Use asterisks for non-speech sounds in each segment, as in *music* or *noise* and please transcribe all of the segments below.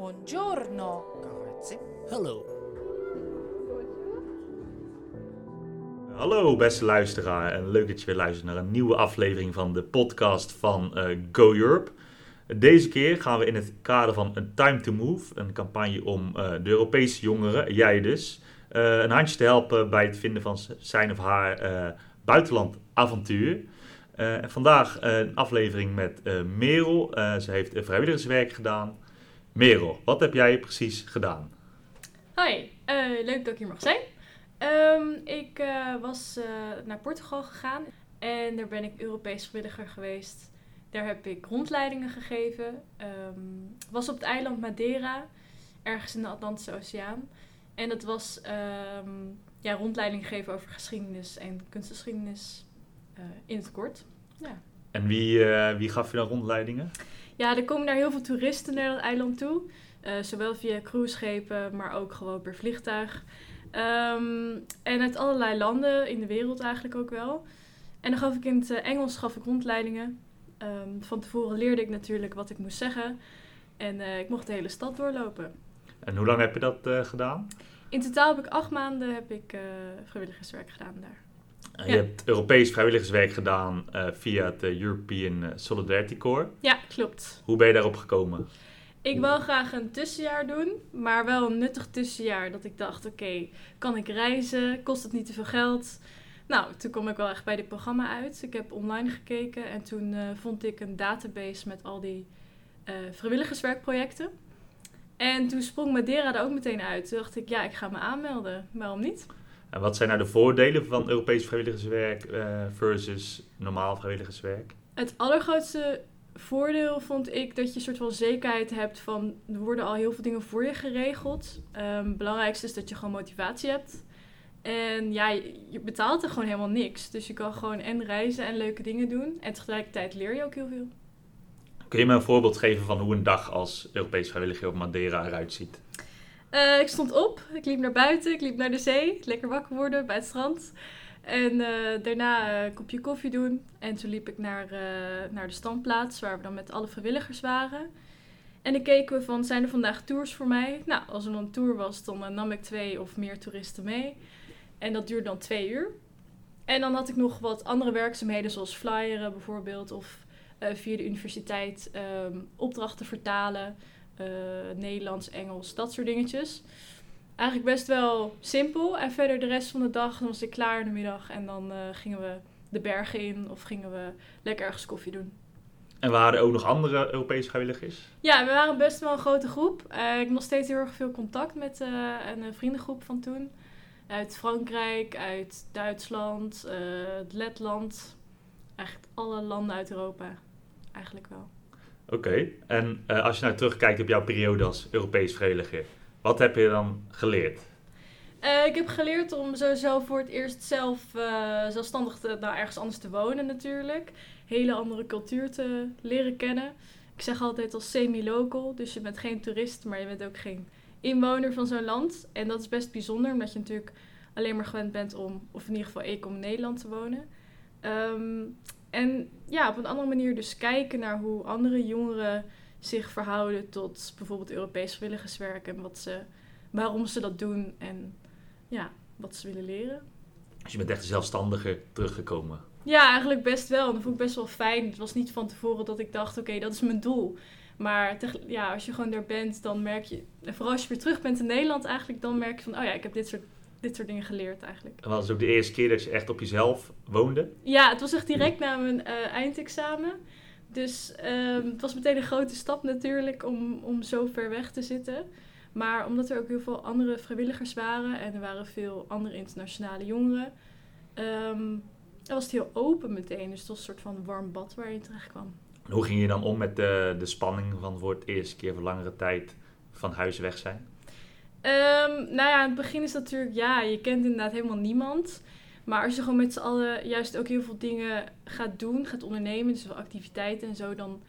Buongiorno. Grazie. Hallo. Hallo beste luisteraar en leuk dat je weer luistert naar een nieuwe aflevering van de podcast van eh, Go Europe. Deze keer gaan we in het kader van A Time to Move, een campagne om eh, de Europese jongeren, jij dus, eh, een handje te helpen bij het vinden van zijn of haar eh, buitenlandavontuur. Eh, en vandaag een aflevering met eh, Merel. Eh, ze heeft vrijwilligerswerk gedaan. Merel, wat heb jij precies gedaan? Hoi, eh, leuk dat ik hier mag zijn. Ehm, ik eh, was eh, naar Portugal gegaan en daar ben ik Europees vrijwilliger geweest. Daar heb ik rondleidingen gegeven. Ehm was op het eiland Madeira, ergens in de Atlantische Oceaan. En dat was ehm, ja, rondleiding geven over geschiedenis en kunstgeschiedenis in het kort. Ja. En wie, eh, wie gaf je dan rondleidingen? Ja, er komen daar heel veel toeristen naar dat eiland toe. Eh, zowel via cruiseschepen, maar ook gewoon per vliegtuig. Ehm, en uit allerlei landen in de wereld eigenlijk ook wel. En dan gaf ik in het eh, Engels gaf ik rondleidingen. Ehm, van tevoren leerde ik natuurlijk wat ik moest zeggen. En ik mocht de hele stad doorlopen. En hoe lang heb je dat gedaan? In totaal heb ik acht maanden heb ik, vrijwilligerswerk gedaan daar. Ja. Je hebt Europees vrijwilligerswerk gedaan eh, via het eh, European eh, Solidarity Corps. Ja, klopt. Hoe ben je daarop gekomen? Ik wil graag een tussenjaar doen, maar wel een nuttig tussenjaar. Dat ik dacht, oké, kan ik reizen? Kost het niet te veel geld? Nou, toen kwam ik wel echt bij dit programma uit. Ik heb online gekeken en toen vond ik een database met al die vrijwilligerswerkprojecten. En toen sprong Madeira er ook meteen uit. Toen dacht ik, ja, ik ga me aanmelden. Waarom niet? En wat zijn nou de voordelen van Europees vrijwilligerswerk eh, versus normaal vrijwilligerswerk? Het allergrootste voordeel vond ik dat je een soort van zekerheid hebt van er worden al heel veel dingen voor je geregeld. Ehm, het belangrijkste is dat je gewoon motivatie hebt. En ja, je, je betaalt er gewoon helemaal niks. Dus je kan gewoon en reizen en leuke dingen doen. En tegelijkertijd leer je ook heel veel. Kun je me een voorbeeld geven van hoe een dag als Europees vrijwilliger op Madeira eruit ziet? Eh, ik stond op, ik liep naar buiten, ik liep naar de zee. Lekker wakker worden bij het strand. En eh, daarna eh, een kopje koffie doen. En toen liep ik naar, naar de standplaats waar we dan met alle vrijwilligers waren. En dan keken we van, zijn er vandaag tours voor mij? Nou, als er dan een tour was, dan nam ik twee of meer toeristen mee. En dat duurde dan twee uur. En dan had ik nog wat andere werkzaamheden, zoals flyeren bijvoorbeeld. Of via de universiteit ehm, opdrachten vertalen. Eh, Nederlands, Engels, dat soort dingetjes. Eigenlijk best wel simpel. En verder de rest van de dag, dan was ik klaar in de middag. En dan eh, gingen we de bergen in of gingen we lekker ergens koffie doen. En waren er ook nog andere Europese vrijwilligers? Ja, we waren best wel een grote groep. Eh, ik heb nog steeds heel erg veel contact met een vriendengroep van toen. Uit Frankrijk, uit Duitsland, Letland. Eigenlijk alle landen uit Europa. Eigenlijk wel. Oké, en eh, als je nou terugkijkt op jouw periode als Europees vrijwilliger, wat heb je dan geleerd? Eh, ik heb geleerd om sowieso voor het eerst zelf eh, zelfstandig te, nou, ergens anders te wonen natuurlijk. Hele andere cultuur te leren kennen. Ik zeg altijd als semi-local, dus je bent geen toerist, maar je bent ook geen inwoner van zo'n land. En dat is best bijzonder, omdat je natuurlijk alleen maar gewend bent om, of in ieder geval ik, om in Nederland te wonen. Ehm, en ja, op een andere manier dus kijken naar hoe andere jongeren zich verhouden tot bijvoorbeeld Europees vrijwilligerswerk en wat ze, waarom ze dat doen en ja, wat ze willen leren. Dus je bent echt zelfstandiger teruggekomen. Ja, eigenlijk best wel. En dat vond ik best wel fijn. Het was niet van tevoren dat ik dacht, oké, dat is mijn doel. Maar ja, als je gewoon daar bent, dan merk je... En vooral als je weer terug bent in Nederland eigenlijk, dan merk je van... Oh ja, ik heb dit soort, dit soort dingen geleerd eigenlijk. En was het ook de eerste keer dat je echt op jezelf woonde? Ja, het was echt direct na mijn eh, eindexamen. Dus ehm, het was meteen een grote stap natuurlijk om, om zo ver weg te zitten. Maar omdat er ook heel veel andere vrijwilligers waren en er waren veel andere internationale jongeren, dan was het heel open meteen. Dus het was een soort van warm bad waar je in terecht kwam. En hoe ging je dan om met de, de spanning van voor het eerste keer voor langere tijd van huis weg zijn? Ehm, nou ja, in het begin is dat natuurlijk, ja, je kent inderdaad helemaal niemand. Maar als je gewoon met z'n allen juist ook heel veel dingen gaat doen, gaat ondernemen, dus wel activiteiten en zo, dan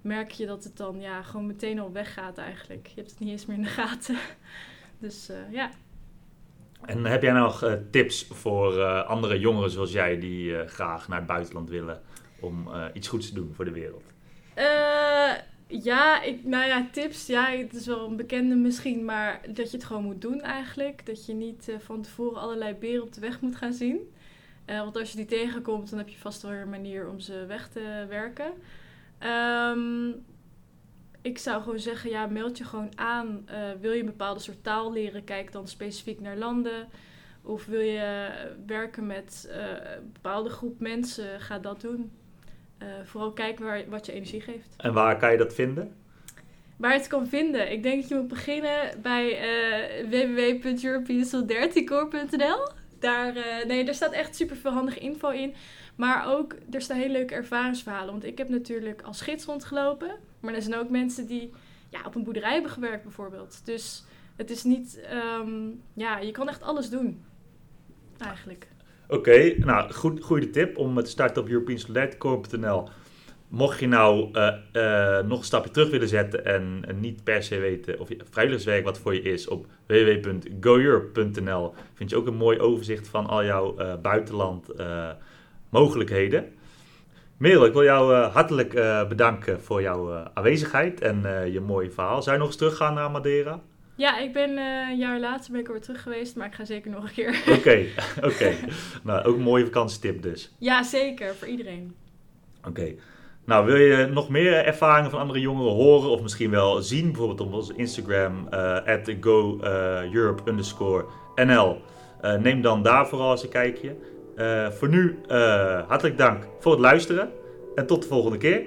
merk je dat het dan ja, gewoon meteen al weggaat eigenlijk. Je hebt het niet eens meer in de gaten. *laughs* Dus eh, ja. En heb jij nog eh, tips voor eh, andere jongeren zoals jij die graag naar het buitenland willen om iets goeds te doen voor de wereld? Eh, Ja, ik, nou ja, tips. Ja, het is wel een bekende misschien, maar dat je het gewoon moet doen eigenlijk. Dat je niet uh, van tevoren allerlei beren op de weg moet gaan zien. Uh, want als je die tegenkomt, dan heb je vast wel een manier om ze weg te werken. Um, ik zou gewoon zeggen, ja, meld je gewoon aan. Uh, wil je een bepaalde soort taal leren, kijk dan specifiek naar landen. Of wil je werken met een bepaalde groep mensen, ga dat doen. Uh, vooral kijk waar, wat je energie geeft. En waar kan je dat vinden? Waar je het kan vinden? Ik denk dat je moet beginnen bij www.europeansolidarity.nl. Daar, nee, daar staat echt super veel handige info in. Maar ook, er staan hele leuke ervaringsverhalen. Want ik heb natuurlijk als gids rondgelopen. Maar er zijn ook mensen die ja, op een boerderij hebben gewerkt bijvoorbeeld. Dus het is niet... Um, ja, je kan echt alles doen. Eigenlijk. Oké, nou, goed, goede tip om te starten op europeansolidarity.nl. Mocht je nou uh, uh, nog een stapje terug willen zetten en uh, niet per se weten of je vrijwilligerswerk wat voor je is, op www.goeurope.nl vind je ook een mooi overzicht van al jouw buitenland mogelijkheden. Merel, ik wil jou uh, hartelijk uh, bedanken voor jouw uh, aanwezigheid en je mooie verhaal. Zou je nog eens teruggaan naar Madeira? Ja, ik ben een jaar later ben ik weer terug geweest, maar ik ga zeker nog een keer. Oké, *laughs* oké. *laughs* nou, ook een mooie vakantietip dus. Ja, zeker, voor iedereen. Oké. Nou, wil je nog meer ervaringen van andere jongeren horen of misschien wel zien, bijvoorbeeld op onze Instagram, at goeurope_nl. neem dan daar vooral eens een kijkje. Voor nu hartelijk dank voor het luisteren en tot de volgende keer.